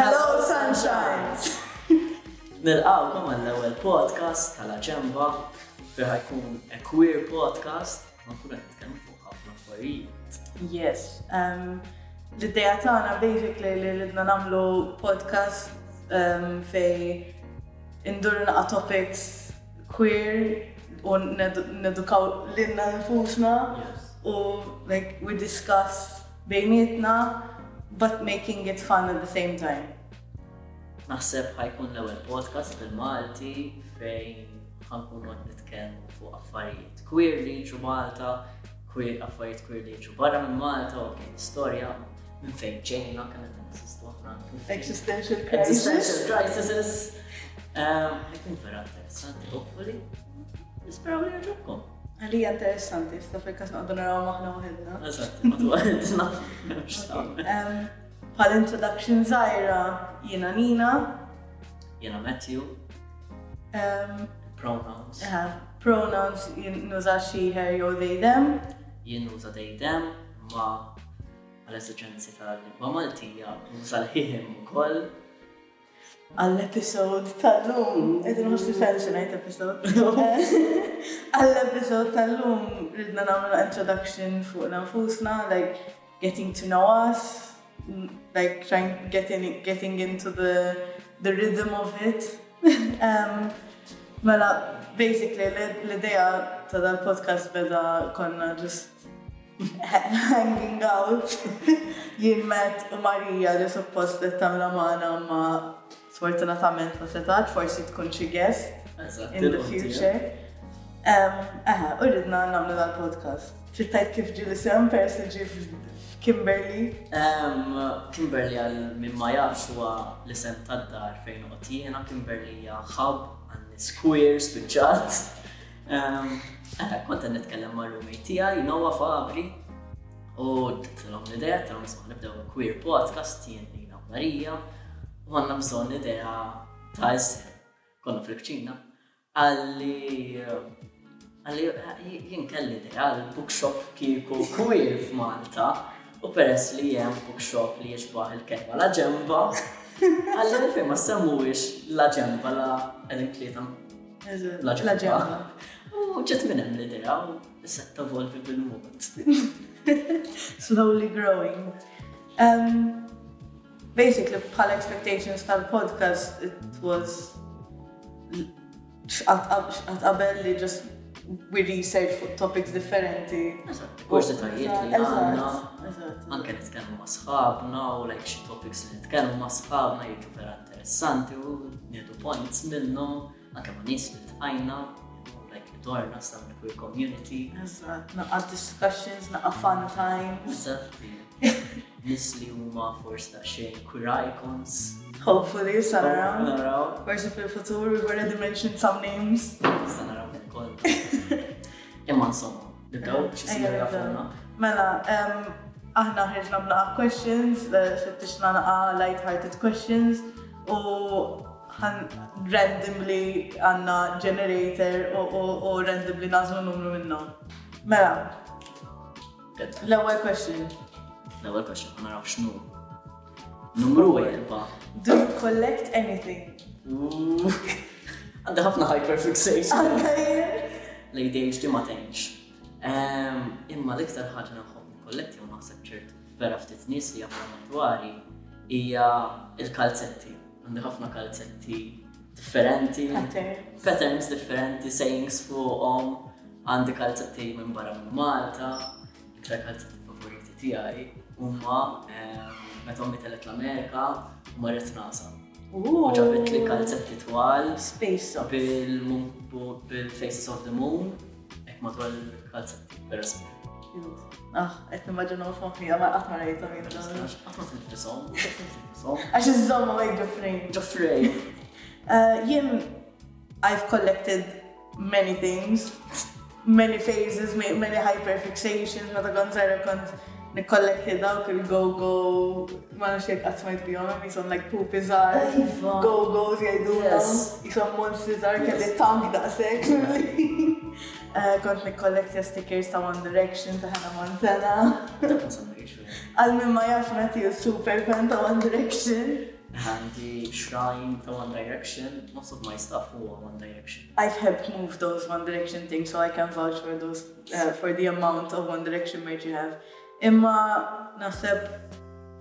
Hello Sunshines! Nilqawkom għall-ewwel podcast tal-Aċemba fi ħajkun a queer podcast ma nkun qed nitkellmu fuq ħafna affarijiet. Yes. Um, l-idea tagħna basically li ridna nagħmlu podcast um, fej indur naqa' topics queer u nedukaw lilna nfusna u like we discuss bejnietna but making it fun at the same time. Naħseb ħa jkun l-ewwel podcast bil-Malti fejn ħa nkunu qed nitkellmu fuq affarijiet queer li jiġu Malta, queer affarijiet queer li jiġu barra minn Malta u kien storja minn fejn ġejna kemm qed nsistu aħna. Existential crisis. Existential crisis. Ehm, ħajkun vera interessanti, hopefully. Nisperaw li jogħġobkom. Għalija interessanti, sta fil-kas naqdu naraw maħna uħedna. Eżatt, ma tu għedna. Bħal introduction zaħira jena Nina. Jena Matthew. Pronouns. Pronouns nuża xi her jew they them. Jien nuża they them ma għal-esigenzi tal-lingwa Maltija, nuża l-ħihim ukoll. Għall-episode tal-lum, qed inħoss li fensi ngħid episode. Għall-episode tal-lum ridna nagħmlu introduction fuq nfusna, like getting to know us, like trying getting getting into the the rhythm of it. um, mela, basically l-idea ta' dal-podcast beda konna just Hanging out jien Matt u Maria li suppost bdiet tagħmilha magħna imma sfortunatament ma setgħetx, forsi tkun xi guest in the future. Eħe, u ridna nagħmlu dal-podcast. Trid tgħid kif ġie l-isem peress li ġie f'Kimberly? Kimberly għal min ma jafx huwa l-isem tad-dar fejn noqgħod jiena, Kimberly hija hub għan-nies queer spiċċat. Ehm, eh, kont qed nitkellem ma' roommate tiegħi Noah Fabri u tilhom l-idea tilhom nisma' nibdew queer podcast jien lina Marija u għandna bżonn idea ta' isem. Konna fil-kċina għalli għalli eh, jien kelli idea għal bookshop kieku queer f'Malta u peress li hemm bookshop li jiexbaħ il-kelma la ġemba għalli fejn ma semmu la ġemba la l-inklieta L-aġenda. U ġet minn hemm l-idea u issa tavolvi bil-mod. Slowly growing. Um, basically, bħal expectations tal-podcast, it was xqat qabel li just we research fuq topics differenti. Eżatt, korsi tajiet li għanna. Anke nitkellmu ma' sħabna u like xi topics li nitkellmu ma' sħabna jiġu vera interessanti u nieħdu points minnhom anke ma' nies li tqajna like dorna sa' minn kull community. Eżatt, naqa' discussions, naqa' fun time. Eżatt, nis li huma forsi ta' xejn queer icons. Hopefully, sa' naraw. Naraw. Forsi fil-futur, we've already mentioned some names. Sa' naraw minn kont. Imma insomma, Nibdaw biex isiru jafuna. Mela, aħna ħriġna b'laqa questions, eh, fittixna laqa light-hearted questions u randomly għanna generator u randomly nazmu numru minnom. Mela, l-ewel question. L-ewel question, għanna raw xnu. Numru erba. Do you collect anything? Għandha ħafna hyperfixation. L-ADHD ma tenx. Imma l-iktar ħaġa nħobb nikkolletti u naħseb ċert vera ftit nies li jagħmlu dwari hija il-kalzetti. Għandi ħafna kalzetti differenti, patterns differenti, sayings fuqhom, għandi kalzetti minn barra minn Malta, Iktar kanzuni favoriti tiegħi huma meta ommi telet l-Amerika u marret nasa. U ġabet li kalzetti twal. Space socks. Bil-faces of the moon. Ek madwar il-kalzetti. Vera smir. Ah, qed nimmaġinaw f'moħħi, ma qatt ma rajthom jien dan. Qatt ma tilbisom, qatt ma tilbisom. Għax iżżomm ma jġu frame. Ġo frame. Jien I've collected many things, many phases, many hyperfixations, meta kont zaħra kont nikkollekti dawk il-go-go, ma nafx jek għatmajt bihom, jisom like poop iżar, iva. go-go's jgħidu, jisom monstri iżar, kelli tank daqsek. Eh, kont nikkollekti stickers ta' One Direction ta' Hannah Montana. Għal minn ma jaf nati super fan ta' One Direction. Għandi shrine ta' One Direction, nofsok ma jistafu One Direction. I've helped move those One Direction things so I can vouch for those for the amount of One Direction merch you have. Imma naħseb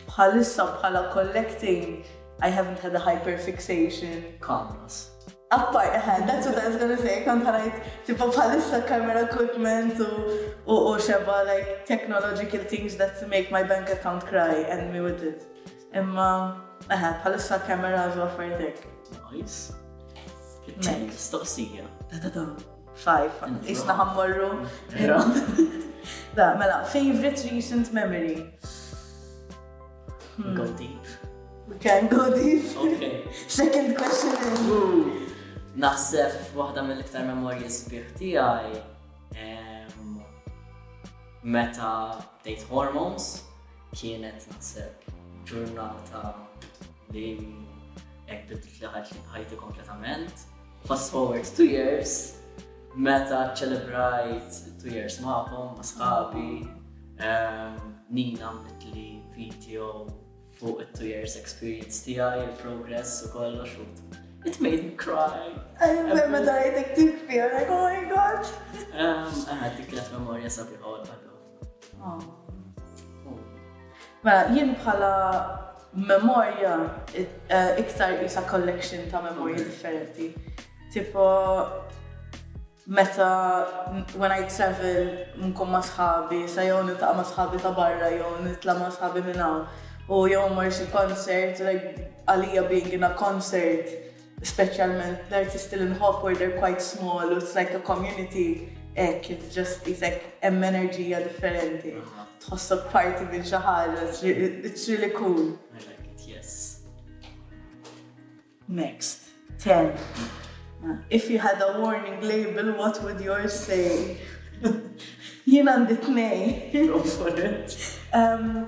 bħalissa bħala collecting I haven't had a hyperfixation. Kamras. Appar, eħe, that's what I was gonna say, kont ħarajt, tipo bħalissa camera equipment u xeba like technological things that make my bank account cry and me with it. Imma, eħe, bħalissa cameras u affarijiet hekk. Nice. It-tieni mistoqsija. Da da da. Fajf, isna ħammorru. Vera. Da, mela, favorite recent memory. Hmm. Go deep. We can go deep. Okay. Second question is. Ooh. Naħseb waħda mill-iktar memorji sbieħ tiegħi em, meta bdejt hormones Kienet naħseb ġurnata li hekk bidlet li ħajti kompletament. Fast forward two years, meta ċelebrajt two years magħkom, ma' sħabi, ehm, Nina għamlet li video fuq it two years experience tiegħi, il-progress u kollox u It made me cry. I remember that I did feel like, oh my god. Um, I had to get memoria sabi għol għallu. Mela, jien bħala memorja eh, iktar isa collection ta' memorji differenti. Tipo, meta when I travel nkun ma' sħabi, sa jew niltaqa' ma' sħabi ta' barra jew nitla' ma' sħabi minn hawn. U jew mor xi concert, like għalija being in a concert Speċjalment l-artisti li nħobb where they're quite small u it's like a community hekk it's just qisek hemm enerġija differenti. Tħossok parti minn xi ħaġa, it's really cool. I like it, yes. Next, 10. If you had a warning label, what would yours say? Jien għandi tnej. Go for it. Um,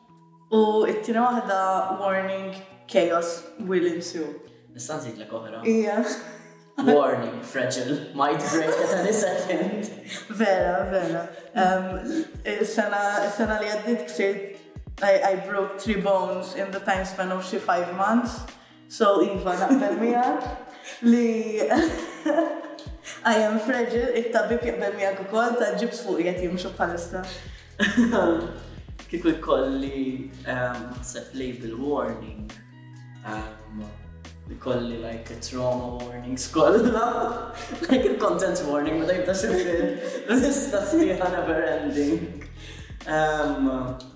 U t-tieni waħda warning chaos will ensue. Nista' nżidlek oħra? Ija. Warning, fragile, might break at any second. Vera, vera. Sena li għaddit ksirt, I broke three bones in the time span of xi five months. So iva naqbel miegħek li I am fragile, it-tabib jaqbel miegħek ukoll ta' ġibs fuqi qed jimxu bħalissa. Kieku jkolli ehm, naħseb label warning, ehm, jkolli like trauma warning skolla, like il-content warning ma dajta xifin, l-lista sħiħa never ending. Ehm,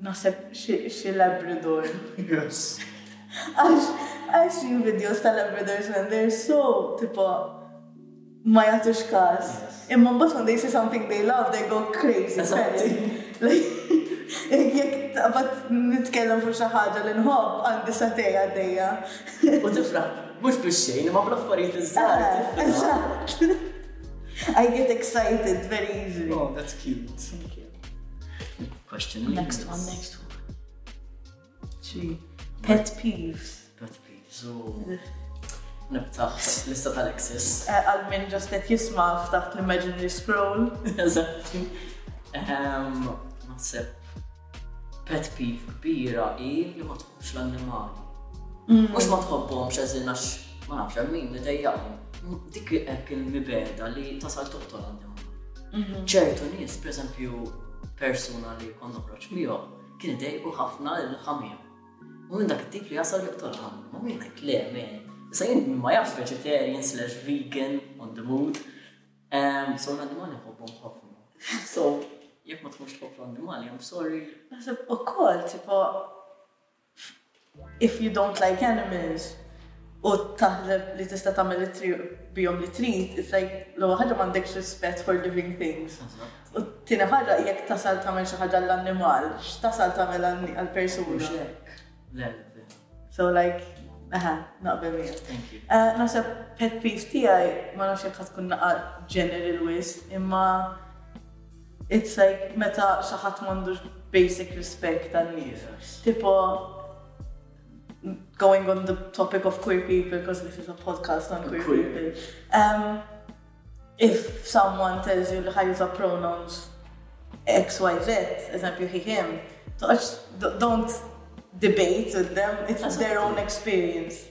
Naħseb xi labrador. Yes. Għax I've seen videos ta' labradors and they're so tipo ma jagħtux każ. Imma mbagħad when they see something they love they go crazy. Jekk taqbad nitkellem fuq xi ħaġa li nħobb għandi satej għaddejja. U tifraħ, mhux biex xejn, imma bl-affarijiet iż-żgħar. Eh, eżatt. I get excited very easily. Oh, that's cute. Question Next one, next one. Xi pet peeves. Pet peeves. Nibtaħ lista tal-Lexis. Eh, għal min ġast qed jisma' f'taħt l-imaginary scroll. Eżatti. Ehm, naħseb pet peeve kbira hi li ma tħobbx l-annimali. Mm. Mhux ma tħobbhomx eżin għax ma nafx hemm min idejjaqhom. Dik hekk il-mibeda li tasal toqtol annimali. Mhm. ċertu nies, per eżempju, persuna li konna proċ miegħu, kien dejqu ħafna l-ħamija. U minn dak it-tip li jasal joqtol ħamija, ma minn dak le, men. Issa jien ma jafx vegetarian slash vegan on the mood. Um, so l-animali ħobbhom ħafna. So, jekk ma tkunx tħobb l-animali, I'm sorry. Naħseb u koll, tipo, If you don't like animals u taħseb li tista' tagħmel it-triq bihom li trid, it's like l-ewwel ħaġa m'għandekx rispett for living things. U t-tieni ħaġa jekk tasal tagħmel xi ħaġa għall-annimal, x'tasal tagħmel għall-persuna. So like, aha, naqbel miegħek. Thank you. Eh, naħseb pet peeve tiegħi ma nafx jekk tkun naqa' ġeneral wis, imma It's like meta xi ħadd m'għandux basic respect għan-nies. Tipo, going on the topic of queer people, coz this is a podcast on queer people. If someone tells you li ħa juża pronouns XYZ, eżempju he, him, don't debate with them, it's their own experience.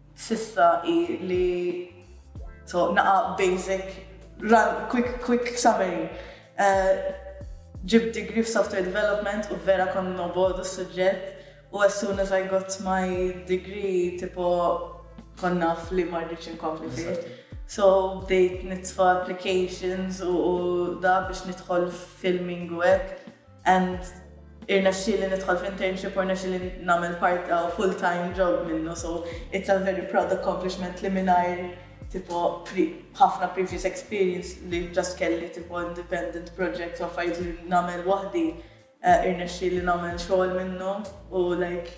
s'issa hi li so naqra basic run quick quick summary ġibt degree f'software development u vera kont nobgħod is-suġġett u as soon as I got my degree tipo kont naf li ma rridx inkompli fih so bdejt nitfa' applications u dak biex nidħol filming u hekk. And irnexxieli nidħol f'internship u rnexxieli nagħmel part ta' full time job minnu so it's a very proud accomplishment li mingħajr tipo ħafna previous experience li just kelli tipo independent projects u affarijiet li nagħmel waħdi irnexxieli nagħmel xogħol minnu u like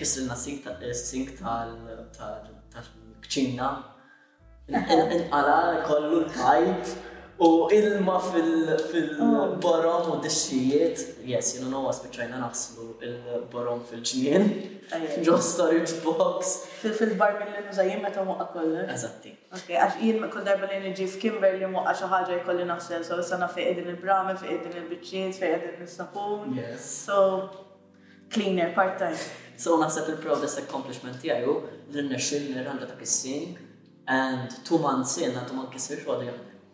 Kisrilna s-sink tal-kċina, inqala kollu l-pajp u ilma fil-borom u dixxijiet. Yes, jien u Noa spiċċajna naħslu il-borom fil-ġnien, ġo storage box. Fil-barmil li nuża jien meta nwaqqaq kollox. Eżatti. Ok, għax jien kull darba li niġi f'Kimberley nwaqqa' xi ħaġa jkolli naħseb, so issa naf fejn qegħdin il-brami, fejn qegħdin il-biċċiet, fejn qegħdin is-sapun. Yes. So, cleaner part time. So naħseb il-proudest accomplishment tiegħi hu li rnexxieli nirranda dak is-sink and two months in għadu ma nkisirx u għadu jaħdem.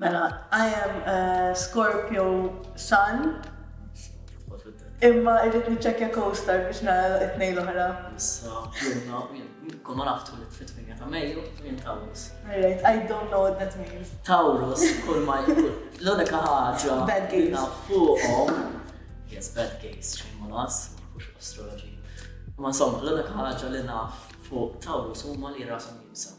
Mela, I am a Scorpio Sun. Imma irrid niċċekkja co-star biex nara it-tnejn l-oħra. Issa, jena, kun ma naftu li fit-8 ta' Mejju, jien Taurus. Alright, I don't know what that means. Taurus, kull ma jkun. L-unika ħaġa. Bad gaze. Fuqhom. Yes, bad gaze, xejn ma nas, mhux astrology. Ma insomma, l-unika ħaġa li naf fuq Taurus huma li rasom jibsa.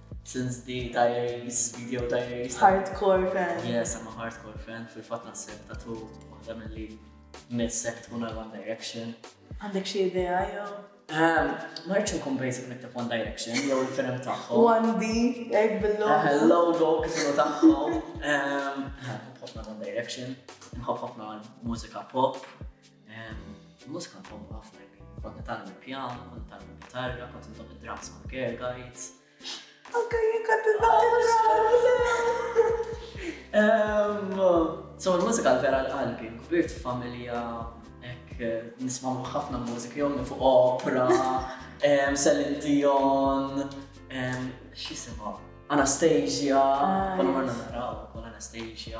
Since the diaries, video diaries. Hardcore fan. Yes, I'm a hardcore fan. Fil-fat naħseb ta' tu waħda mill-li messek tkun għal One Direction. Għandek xie idea, jo? Um, Marċu nkun basic nikteb One Direction, jew il-film tagħhom. One D, ek billu. Logo kienu tagħhom. Nħobb ħafna One Direction, nħobb ħafna mużika pop. Mużika nħobbha ħafna jien. Kont nitgħallem il-pjano, kont nitgħallem il-kitarra, kont nitgħallem id-drums ma' Girl Guides. Anke jien kont nitgħallem id-drums. So l-mużika l-vera l-qalbi, kbirt familja nisma' ħafna mużika jew fuq opera, Celine Dion, x'jisimha? Anastasia, konna marna naraw, konna Anastasia.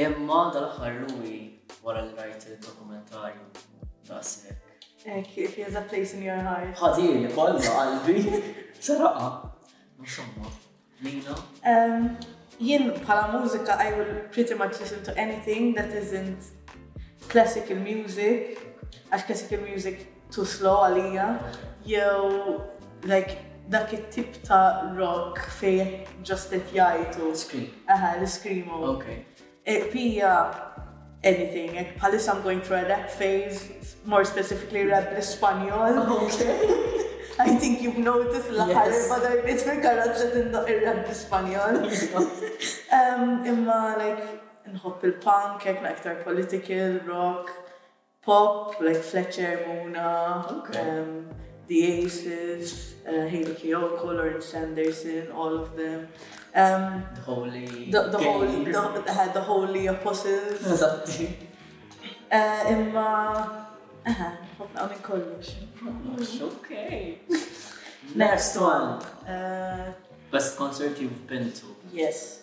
Imma dal-aħħar Louie wara li rajt id-dokumentarju daqshekk. Hekk, if he has a place in your heart. Ħadili kollha qalbi. Saraqa. Mhux omma. Lina. Jien bħala mużika I will pretty much listen to anything that isn't classical music għax classical music Too slow għalija jew like dak it-tip ta' rock fejn just qed jgħajtu. Scream. Aha, l-iscreamo. Okay. Pija anything, like bħalissa I'm going through a rap phase, more specifically rap l-Ispanjol. Okay. I think you've noticed la ħarri badar bit fil-karozza tindoq ir-rap Spanjol. Um, imma, like, nħobb il-punk, jek iktar political, rock, Pop, like Fletcher, Muna, The Aces, Hayley Kiyoko, Lauren Sanderson, all of them. The Holy... The Holy Apostles. Eżatti. Imma... Aha, ħafna għamil kollox. Kollox, ok. Next one. Uh, Best concert you've been to? Yes.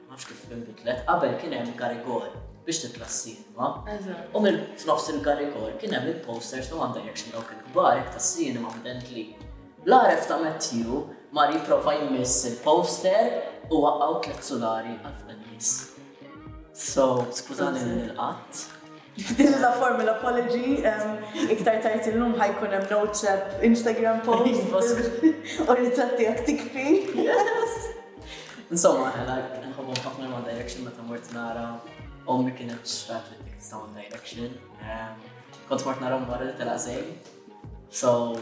Nafx kif inbidlet, qabel kien hemm garigol biex titla' s-sinema. U minn f'nofs il-garigol kien hemm il-posters ta' One Direction dawk il-kbar hekk tas-sinema evidently. L-għaref ta' Matthew mar jipprova jmiss il-poster u waqgħu tliet sulari għal f'dan nies. So, skużani minn il-qatt. Din la formal apology, iktar tajt il-lum ħajkun hemm notes Instagram post. U rizatti għak tikfi. Insomma, għala nħobbhom ħafna One Direction meta mort nara ommi kienet xtrat li tickets ta' One Direction. Ehm, kont mort nara mbar li tela' zej. So,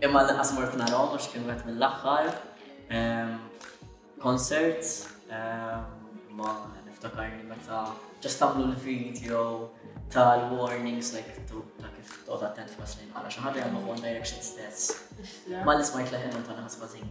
imma l-qas mort nara ommi x'kien għet mill-axħar. Ehm, concert, ehm, ma niftakarni meta ġast tamlu l-video tal-warnings like ta' kif toqgħod attent f'masnin għala xi ħaġa jagħmlu One Direction stess. Ma l-ismajt leħinhom ta' naħsba zin.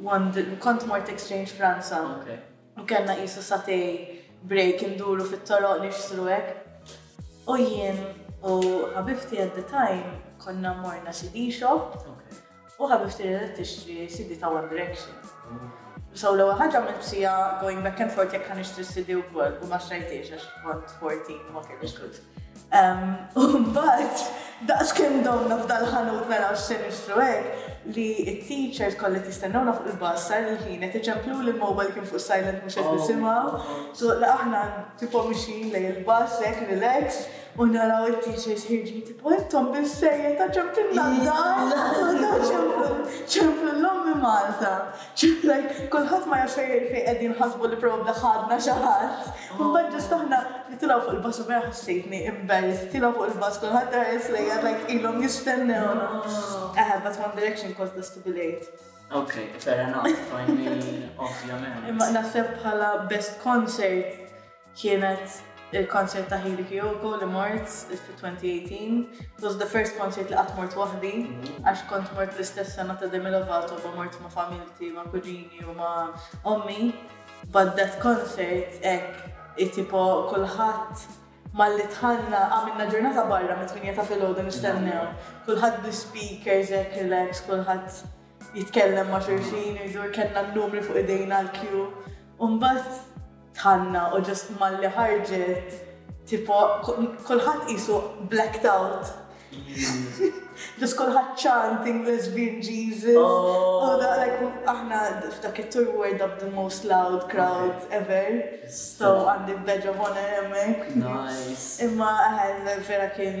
Kont mort exchange Franza u kellna qisu satay break induru fit-toroq nixtru hekk. U jien u ħabibti at the time konna morna CD shop u ħabibti riedet tixtri CD ta' One Direction. So l-ewwel ħaġa għamilt bsija going back and forth jekk ħa nixtri CD wkoll u ma xtrajthiex għax kont 14 u ma kellix flus. U mbagħad, daqs kemm domna f'dal-ħanut naraw x'se nixtru hekk, li t-teachers kollha qed jistennewna fuq il-bus, sar il-ħin, qed iċemppluli l-mobile kien fuq silent mhux qed nisimgħu, so aħna tipo mixjin lejn il-bus hekk relax, u naraw it-teachers ħirġin tipo intom bis-serjeta' ċemplinna d-dar, ċemplu l-ommi Malta. Just like kulħadd ma jafx fejn qegħdin fejn qegħdin nħasbu li probabbli ħadna xi ħadd. Imbagħad just aħna nitilgħu fuq il-bus u vera ħassejtni embarrassed. Nitilgħu fuq il-bus kulħadd iħares lejja like ilhom jistennewna. Eħe, but One Direction caused us to be late. Ok, fair enough, I mean, ovvjament. Imma naħseb bħala best concert kienet il-concert ta' Hayley Kiyoko li mort fil-2018. It was the first concert li qatt mort waħdi, għax kont mort l-istess sena ta' Demi Lovato, ba mort ma' familti, ma' kuġini u ma' ommi. But that concert, ek, tipo kullħat malli tħanna għamilna ġurnata barra mit-8 ta' filgħodu nistennew. Kullħat bl-speakers, ek, relax, kullħat jitkellem ma' xurxin, jdur kellna n-numri fuq idejna l-kju. Umbat, Tħanna u ġust malli ħarġet tipo kulħadd qisu blacked out. Ġust kulħadd chanting lesbian Jesus. Oh. U daqlek aħna f'dak it-tour we were the most loud crowd ever. So għandi badge of honor hemmhekk. Nice. Imma aħna vera kien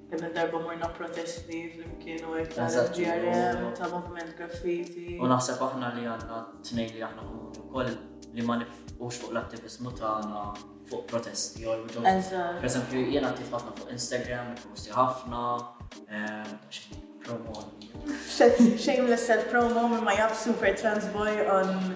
Kemm-il darba morna protesti flimkien u hekk tal-GRM, ta' moviment graffiti. U naħseb aħna li għandna tnejn li aħna komuni wkoll li ma nifqux fuq l-attiviżmu tagħna fuq protesti. Per eżempju, jien attiv ħafna fuq Instagram, posti ħafna, eh, promo. Shameless self-promo minn ma jaf super trans boy on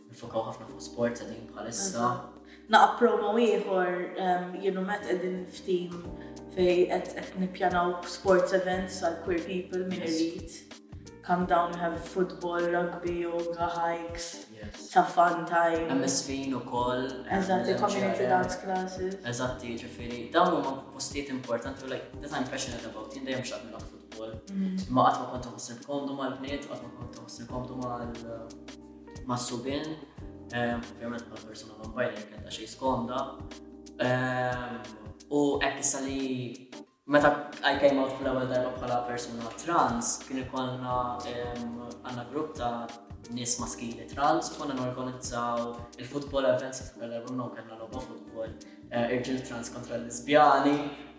Nifokaw ħafna fuq sport qegħdin bħalissa. Naqab promo ieħor jienu met qegħdin f'tim fej qed nippjanaw sports events għal queer people min irid. Come down have football, rugby, yoga, hikes, sa fun time. Hemm isfin ukoll. Eżatti, community dance classes. Eżatti, ġifieri, dawn huma postijiet importanti u like that I'm passionate about, jien dejjem xaqni football. Mm-hmm. Ma qatt ma kont toħsib komdu mal-bniet, qatt ma kont toħsib komdu mal- mas-subien, ovvjament bħala persuna non binary kellha xejn skonda. U hekk issa li meta I came out fl-ewwel darba bħala persuna trans, kien ikollna għandna grupp ta' nies maskili trans u konna norganizzaw il-football events fl-ewwel kellna logħba football eh, irġiel trans kontra l-lesbjani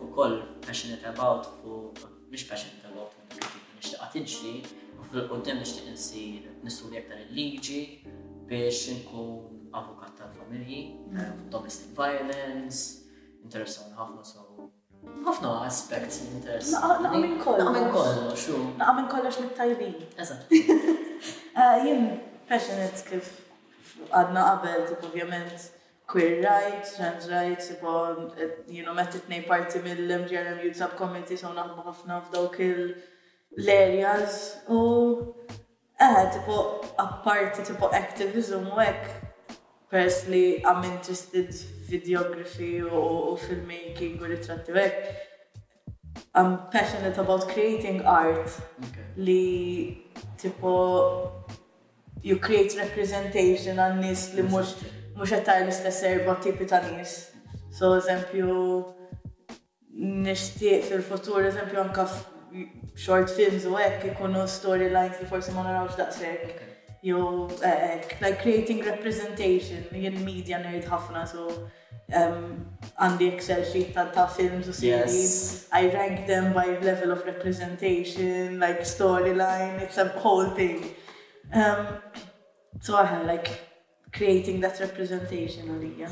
Ukoll passionate about fuq, mhux passionate about fuq dak it-tip li nixtieqha tiġri u fil-quddiem nixtieq insir nistudja aktar il-liġi biex inkun avukat tal-familji, domestic violence, jinteressawni ħafna so ħafna aspects li jinteressawni. Naqa' minn kollox. Naqa' minn kollox. Naqa' minn kollox mit-tajbin. Eżatt. Jien passionate kif għadna qabel, ovvjament, Queer rights, trans rights, iba you know mett it-tnejn parti mill-MGRM Youth Sub-Committee so naħdmu ħafna f'dawk l-areas u eħe tipo apparti tipo activism u hekk peress li I'm interested f'videography u filmmaking u ritratti u hekk I'm passionate about creating art li tipo you create representation għan nies li mhux mhux qed tara l-istess erba' tipi ta' nies. So eżempju nixtieq fil-futur eżempju anka short films u hekk ikunu storylines li forsi ma narawx daqshekk. Jew hekk, like creating representation, jien media nerd ħafna so. Għandi excel sheet ta' films u series. I rank them by level of representation, like story line, it's a whole thing. So aħna like creating that representation għalija.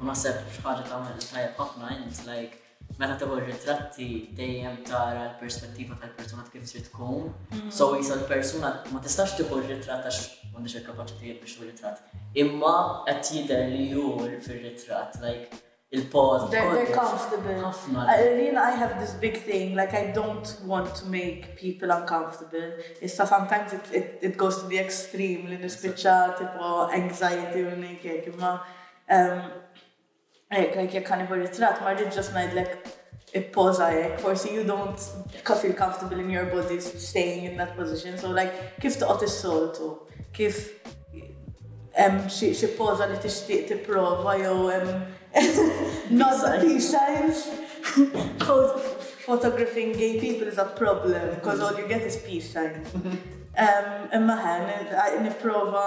U naħseb xi ħaġa tagħmel tajjeb ħafna int like Meta tieħu r-ritratti dejjem tara l-perspettiva tal-persuna kif trid tkun. Mm. So jisa l-persuna ma tistax tieħu r-ritratt għax m'għandix il-kapaċitajiet biex tieħu ritratt. Imma qed jidher li hu fir-ritratt, like il-pod. They're comfortable. Ħafna. Irina, uh, I have this big thing, like I don't want to make people uncomfortable. Issa sometimes it, it, it goes to the extreme li nispiċċa tipo anxiety u ngħid jekk imma um, Hekk, like jekk ħa nieħu ritratt ma rridx just ngħidlek ippoża hekk, forsi you don't feel comfortable in your body staying in that position, so like kif toqgħod is-soltu, kif hemm xi poża li tixtieq tipprova jew hemm not a peace signs. Photographing gay people is a problem because all you get is peace signs. Imma ħen, nipprova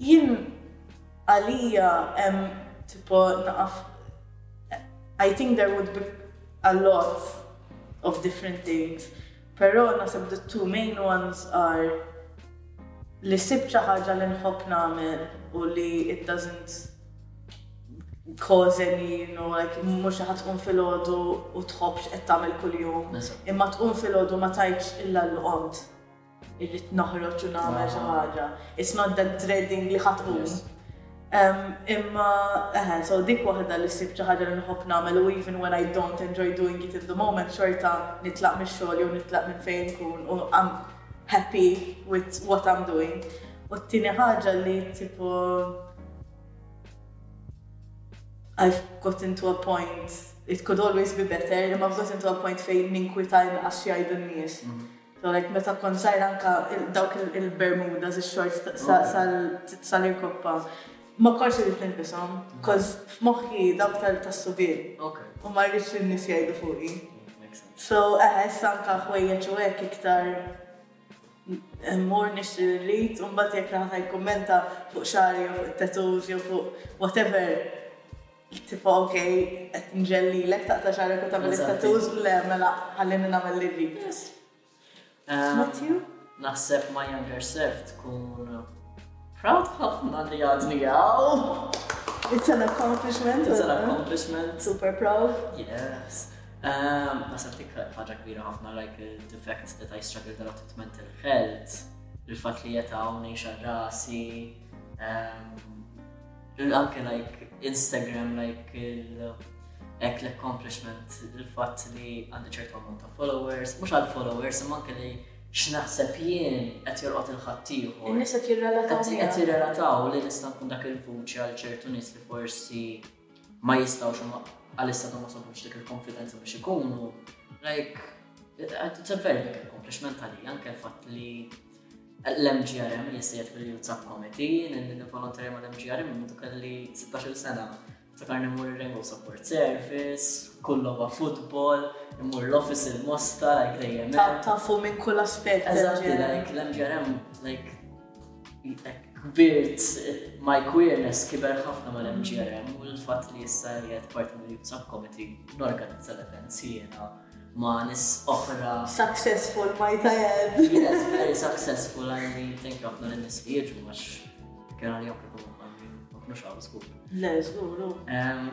Jien għalija hemm tipo naqaf I think there would be a lot of different things però naħseb the two main ones are li ssib xi ħaġa li nħobb nagħmel u li it doesn't cause any, you know, like mhux xi ħadd tkun filgħodu u tħobbx qed tagħmel kuljum. Imma tkun filgħodu ma tajtx illa l-qomt. Irrid noħroġ u nagħmel xi ħaġa. It's not that dreading li ħa tqum. Imma, eħe, so dik waħda li ssib xi ħaġa li nħobb nagħmel u even when I don't enjoy doing it in the moment xorta nitlaq mix-xogħol jew nitlaq minn fejn inkun u I'm happy with what I'm doing. U t-tieni ħaġa li tipo I've gotten to a point, it could always be better, imma I've gotten to a point fejn ninkwita inqas xi jgħidu n-nies. Mm. Għalhekk meta kont żgħir anke dawk il-bermudas, ix-xorts sal-irkoppa, ma kontx irrid nilbishom coz f'moħħi dawk tas-subien u ma rridx li n-nies jgħidu fuqi. So eħe issa anke ħwejjeġ u hekk iktar immur nixtri li rrid u mbagħad jekk xi ħadd ħa jikkummenta fuq xagħri jew fuq it-tattoos jew fuq whatever, Tifa ok, qed nġellilek taqta' xagħrek u tagħmel it-tattoos, le mela ħallini nagħmel li rrid. Yes. Matthew? Naħseb my younger self tkun proud ħafna li għadni għaw. It's an accomplishment. It's an accomplishment. Super proud. Yes. Um, ma sabtik ħaġa kbira ħafna like uh, the fact that I struggled a lot with mental health, il-fat li jeta għawni xarrasi, um, Anke like Instagram, like il-ek l-accomplishment, il-fat li għandi ċertu ammont ta' followers, mux għal followers, imma anke li x'naħseb jien qed jorqod il-ħaddieħor. In-nies qed jirrelataw. Qed jirrelataw li nista' nkun dak il-vuċi għal ċertu nies li forsi ma jistgħux ma għalissa ma sabux dik il-konfidenza biex ikunu. Like, it's a very big accomplishment għalija, anke l-fatt li L-MGRM jissejjed mill-Youth Subcommittee, nivvolonterja mal-MGRM minn dak li 16-il sena. Ftakar nimmur ir-Rainbow Support Service, kull logħba futbol, immur l-office il-mosta, like dejjem. Tafu minn kull aspett. Eżatt, like l-MGRM, like kbirt my queerness kiber ħafna ma l-MGRM u l-fat li jissa jgħed parti mill-Youth Subcommittee norganizza l-events jiena ma' nies oħra. Successful might I add. Yes, very successful, I mean, thank you ħafna l-nis li jieġu, għax kena li jokku kumu għamil, mux għaw skur. Le, skur, u.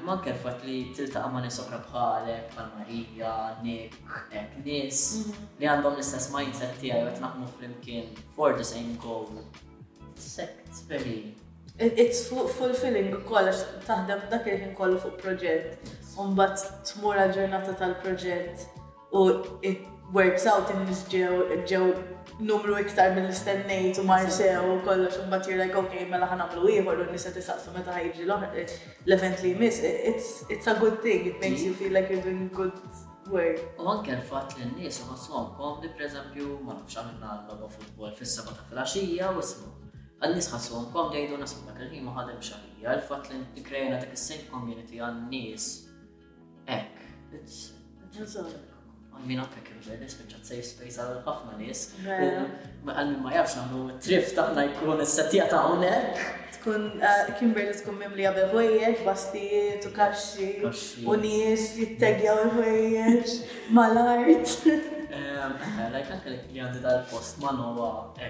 Ma kerfat li tiltaqa ma nis oħra bħalek, bħal Marija, Nick, ek nis, mhm. li għandhom l-istess mindset tijaj, għat naħmu fl-imkien for the same goal. Sect, very It's fulfilling ukoll għax taħdem dak il-ħin kollu fuq proġett u mbagħad tmur għall-ġurnata tal-proġett u it works out in-nies ġew ġew numru iktar milli stennejt u mar sew u kollox u mbagħad you're like ok mela ħa nagħmlu ieħor u n-nies qed isaqsu meta ħa jiġi l-event li jmiss. It's it's a good thing, it makes you feel like you're doing good work. U anke l-fatt li n-nies iħossuhom komdi pereżempju ma nafx għamilna logħba futbol fis-seba' ta' filgħaxija u isma' Għan-nies ħassuhom komdi jgħidu nasbu dak il-ħin ma ħademx għalija. Il-fatt li kkrejajna dak is-safe community għan-nies hekk. Għal min għatta kien ġej nispiċċa safe space għal ħafna nies. Għal min ma jafx nagħmlu trif taħna jkun is-settija ta' hawnhekk. Tkun eh, Kimberly tkun mimlija bevwejjeġ, bastijiet u kaxxi u nies jittegjaw il-ħwejjeġ mal-art. Lajk għandek li għandi dal-post ma' nowa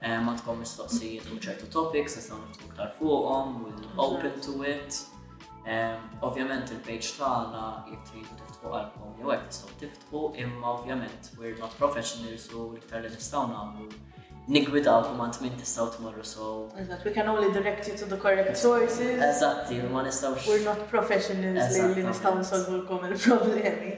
Hemm għandkom mistoqsijiet fuq ċertu topics, nistgħu niftħu iktar fuqhom, open to it. Ovvjament il-page tagħna jekk tridu tiftħu għalkom jew hekk tistgħu tiftħu, imma ovvjament we're not professionals u l-iktar li nistgħu nagħmlu nigwidaw kum għant minn tistaw tmorru so. Eżatt, we can only direct you to the correct sources. Eżatt, ma nistawx. We're not professionals li nistaw nsolvu l-kom il-problemi.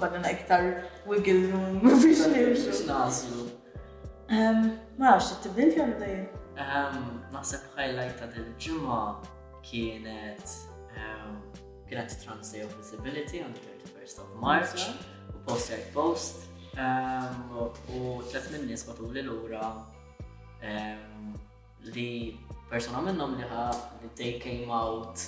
Kollna iktar wiggle room biex nimxu. Nażlu. Ehm, ma nafx tibdil jew dejjem. Ehm, naħseb highlight ta' din ġimgħa kienet ehm, kienet Trans Day of Visibility on the 31st of March u post jgħid post u tlet minn nies batu li lura Li persona minnhom li ħa li they came out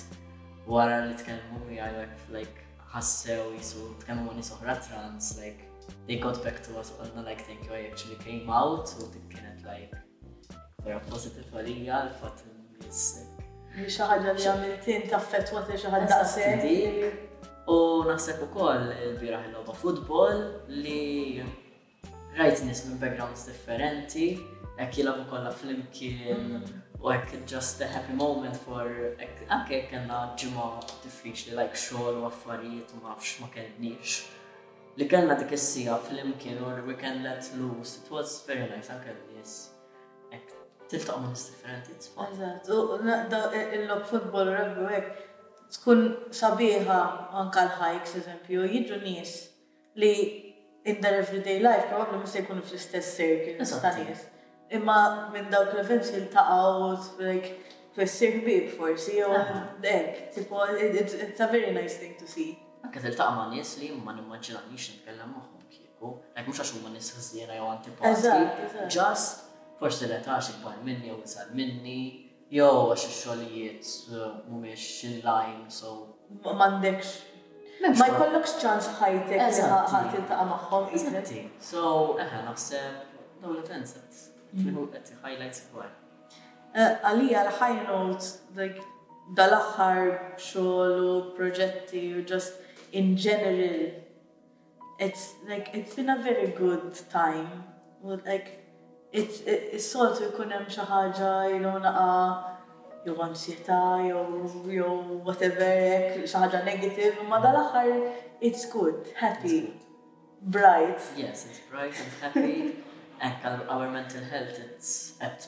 wara li tkellmu miegħi like ħassew jisu tkellmu ma' nies oħra trans like they got back to us għalna like thank you I actually came out u dik kienet like vera positive għalija l-fatt nies. Xi ħaġa li għamilt int taffettwat li xi ħadd daqshekk. U naħseb ukoll il-bieraħ il-logħba futbol li Rajt nies minn backgrounds differenti, hekk jilagħbu kollha flimkien u hekk just a happy moment for anke jekk kellna ġimgħa diffiċli like xogħol u affarijiet u ma nafx ma kellniex. Li kellna dik is-sija flimkien u we can let loose, it was very nice anke nies. Hekk tiltaq ma' nies differenti. Eżatt, u il-log football u rugby hekk tkun sabiħa anke l-hikes eżempju, jiġu nies li in their everyday life probabbli mhux se jkunu fl-istess circles ta' nies. Imma minn dawk l-events jiltaqgħu like twiss issir ħbieb forsi jew hekk tipo it's a very nice thing to see. Anke tiltaqa' ma' nies li jien ma nimmaġinanix nitkellem magħhom kieku, like mhux għax huma nies ħżiena jew antipatiċi, just forsi l-età xi kbar minni jew iżgħar minni, Jew għax ix-xogħlijiet mhumiex in line so. M'għandekx. Ma jkollokx ċans f'ħajtek li ħa tiltaqa' magħhom. Eżatti. So, eħe naħseb dawn l-offenses. Li hu qed highlights ukoll. Għalija l-high note like dal-aħħar xogħol u proġetti u just in general It's like it's been a very good time u like it's is-soltu jkun hemm xi ħaġa you know laqgħa jew ansjetà jew jew whatever hekk xi ħaġa negative imma dal-aħħar it's good, happy, bright. Yes, it's bright, it's happy and our mental health it's at